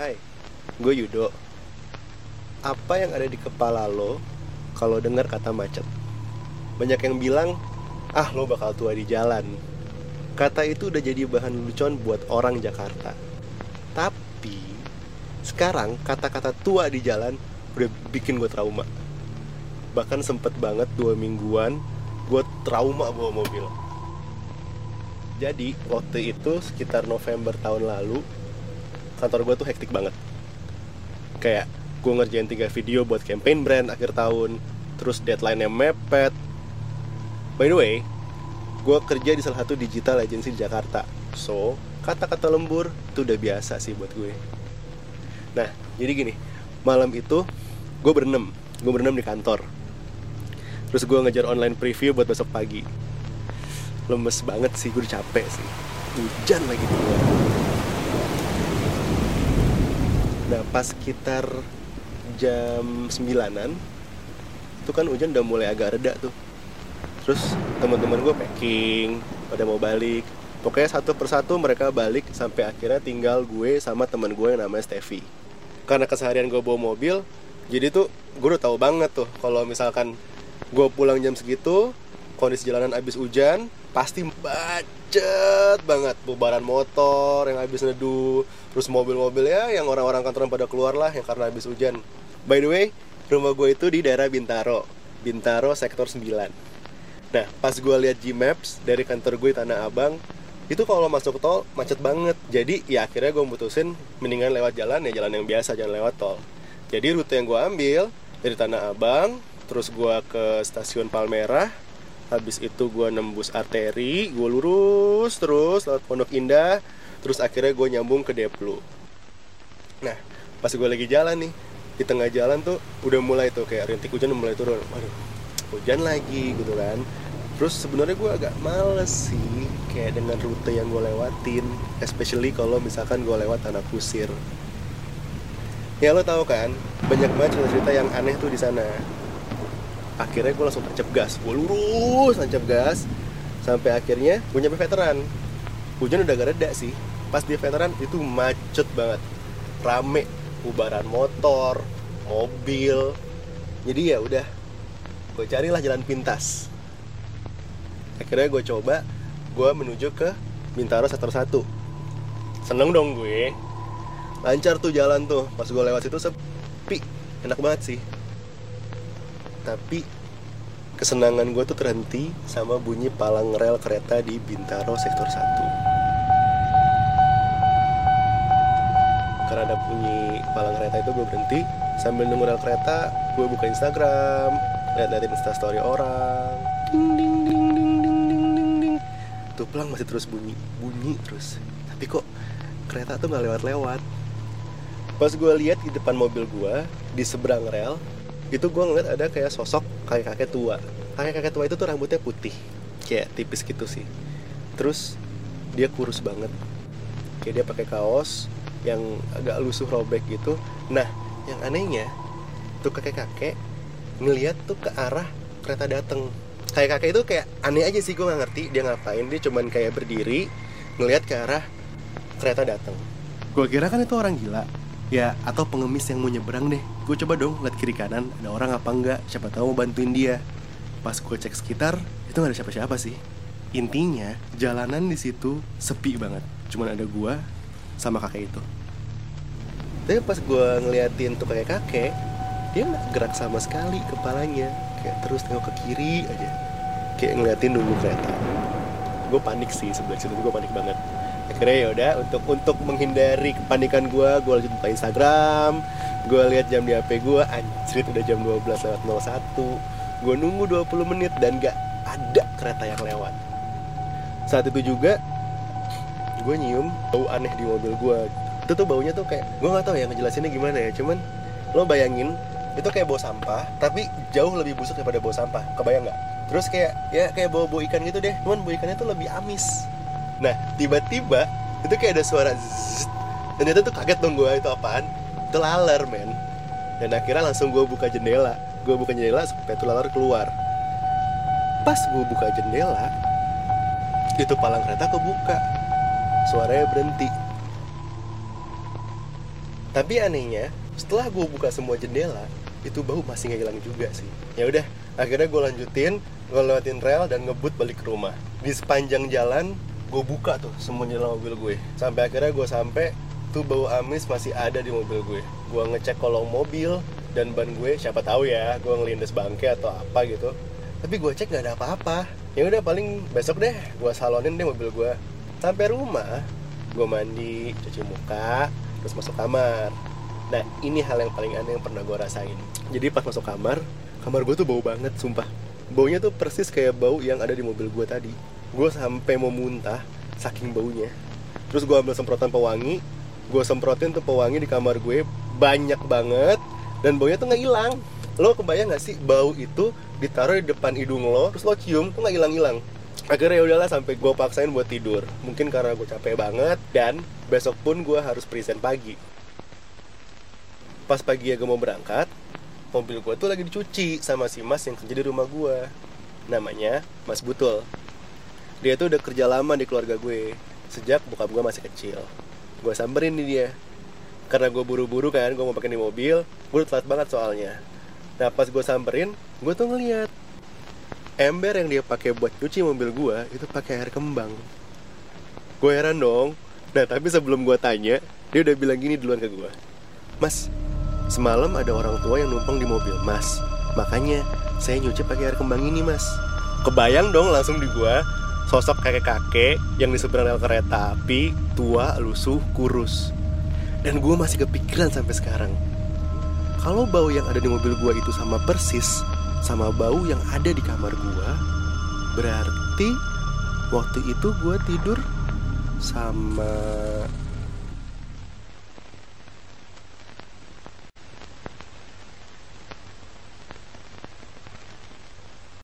Hai, gue Yudo. Apa yang ada di kepala lo kalau dengar kata macet? Banyak yang bilang, ah lo bakal tua di jalan. Kata itu udah jadi bahan lucuan buat orang Jakarta. Tapi sekarang kata-kata tua di jalan udah bikin gue trauma. Bahkan sempet banget dua mingguan gue trauma bawa mobil. Jadi waktu itu sekitar November tahun lalu kantor gue tuh hektik banget. Kayak gue ngerjain tiga video buat campaign brand akhir tahun, terus deadline-nya mepet. By the way, gue kerja di salah satu digital agency di Jakarta. So, kata-kata lembur itu udah biasa sih buat gue. Nah, jadi gini, malam itu gue berenam, gue berenam di kantor. Terus gue ngejar online preview buat besok pagi lemes banget sih gue udah capek sih hujan lagi di luar nah pas sekitar jam sembilanan itu kan hujan udah mulai agak reda tuh. Terus teman-teman gue packing pada mau balik. Pokoknya satu persatu mereka balik sampai akhirnya tinggal gue sama teman gue yang namanya Steffi. Karena keseharian gue bawa mobil jadi tuh gue udah tahu banget tuh kalau misalkan gue pulang jam segitu kondisi jalanan abis hujan pasti macet banget. Bubaran motor yang habis neduh terus mobil-mobil ya yang orang-orang kantoran pada keluar lah yang karena habis hujan. By the way rumah gue itu di daerah Bintaro. Bintaro sektor 9 nah pas gue lihat Gmaps dari kantor gue Tanah Abang itu kalau masuk tol macet banget. Jadi ya akhirnya gue mutusin mendingan lewat jalan ya jalan yang biasa jangan lewat tol. Jadi rute yang gue ambil dari Tanah Abang terus gue ke stasiun Palmerah habis itu gue nembus arteri gue lurus terus lewat Pondok Indah terus akhirnya gue nyambung ke Deplu. Nah pas gue lagi jalan nih di tengah jalan tuh udah mulai tuh kayak rintik hujan mulai turun. Waduh hujan lagi gitu kan. Terus sebenarnya gue agak males sih kayak dengan rute yang gue lewatin especially kalau misalkan gue lewat tanah kusir. Ya lo tau kan banyak banget cerita-cerita yang aneh tuh di sana akhirnya gue langsung tancap gas. Gue lurus tancap gas. Sampai akhirnya gue nyampe veteran. Hujan udah gak reda sih. Pas di veteran itu macet banget. Rame. Ubaran motor mobil. Jadi ya udah gue carilah jalan pintas. Akhirnya gue coba gue menuju ke Bintaro sektor 1 seneng dong gue. Lancar tuh jalan tuh. Pas gue lewat situ sepi. Enak banget sih tapi kesenangan gue tuh terhenti sama bunyi palang rel kereta di Bintaro sektor 1 karena ada bunyi palang kereta itu gue berhenti. Sambil nunggu rel kereta gue buka Instagram lihat-liatin instastory orang. Ding ding ding ding ding ding ding ding. Tuh pelang masih terus bunyi bunyi terus. Tapi kok kereta tuh nggak lewat-lewat? Pas gue lihat di depan mobil gue di seberang rel itu gue ngeliat ada kayak sosok kakek kakek tua. Kakek kakek tua itu tuh rambutnya putih. Kayak tipis gitu sih. Terus dia kurus banget. Kayak dia pakai kaos yang agak lusuh robek gitu. Nah yang anehnya tuh kakek kakek ngeliat tuh ke arah kereta dateng. Kayak kakek itu kayak aneh aja sih gue nggak ngerti dia ngapain. Dia cuman kayak berdiri ngeliat ke arah kereta dateng. Gue kira kan itu orang gila ya atau pengemis yang mau nyebrang deh. Gue coba dong lihat kiri kanan ada orang apa enggak? Siapa tahu mau bantuin dia. Pas gue cek sekitar itu nggak ada siapa-siapa sih. Intinya jalanan di situ sepi banget. Cuman ada gue sama kakek itu. Tapi pas gue ngeliatin tuh kakek kakek dia nggak gerak sama sekali kepalanya. Kayak terus tengok ke kiri aja. Kayak ngeliatin nunggu kereta. Gue panik sih sebelah situ gue panik banget akhirnya ya udah untuk untuk menghindari kepanikan gue gue lanjut buka Instagram gue lihat jam di HP gue anjrit udah jam 12 lewat 01 gue nunggu 20 menit dan gak ada kereta yang lewat. Saat itu juga gue nyium bau aneh di mobil gue itu tuh baunya tuh kayak gue nggak tahu ya ngejelasinnya gimana ya cuman lo bayangin itu kayak bau sampah tapi jauh lebih busuk daripada bau sampah. Kebayang nggak? Terus kayak ya kayak bau bau ikan gitu deh. Cuman bau ikannya tuh lebih amis Nah tiba-tiba itu kayak ada suara zzz, dan itu tuh kaget dong gue itu apaan? Itu laler men. Dan akhirnya langsung gue buka jendela. Gue buka jendela supaya itu laler keluar. Pas gue buka jendela, itu palang kereta kebuka. Suaranya berhenti. tapi anehnya setelah gue buka semua jendela itu bau masih nggak hilang juga sih ya udah akhirnya gue lanjutin gue lewatin rel dan ngebut balik ke rumah di sepanjang jalan gue buka tuh semua jendela mobil gue. Sampai akhirnya gue sampai tuh bau amis masih ada di mobil gue. Gue ngecek kolong mobil dan ban gue siapa tahu ya gue ngelindes bangke atau apa gitu. Tapi gue cek nggak ada apa-apa. Ya udah paling besok deh gue salonin deh mobil gue sampai rumah gue mandi cuci muka terus masuk kamar. Nah ini hal yang paling aneh yang pernah gue rasain. Jadi pas masuk kamar kamar gue tuh bau banget sumpah. Baunya tuh persis kayak bau yang ada di mobil gue tadi gue sampai mau muntah saking baunya. Terus gue ambil semprotan pewangi gue semprotin tuh pewangi di kamar gue banyak banget dan baunya tuh nggak hilang. Lo kebayang gak sih bau itu ditaruh di depan hidung lo terus lo cium tuh nggak hilang hilang akhirnya ya udahlah sampai gue paksain buat tidur. Mungkin karena gue capek banget dan besok pun gue harus present pagi. Pas pagi ya gue mau berangkat mobil gue tuh lagi dicuci sama si mas yang kerja di rumah gue namanya Mas Butul dia tuh udah kerja lama di keluarga gue. Sejak bokap gue masih kecil. Gue samperin nih dia. Karena gue buru-buru kan gue mau pakai di mobil gue telat banget soalnya. Nah pas gue samperin gue tuh ngeliat ember yang dia pakai buat cuci mobil gue itu pakai air kembang. Gue heran dong. Nah tapi sebelum gue tanya dia udah bilang gini duluan ke gue. Mas Semalam ada orang tua yang numpang di mobil Mas. Makanya saya nyuci pakai air kembang ini mas. Kebayang dong langsung di gua Sosok kakek-kakek yang di seberang rel kereta api Tua, lusuh, kurus. Dan gue masih kepikiran sampai sekarang. Kalau bau yang ada di mobil gua itu sama persis Sama bau yang ada di kamar gua Berarti waktu itu gua tidur sama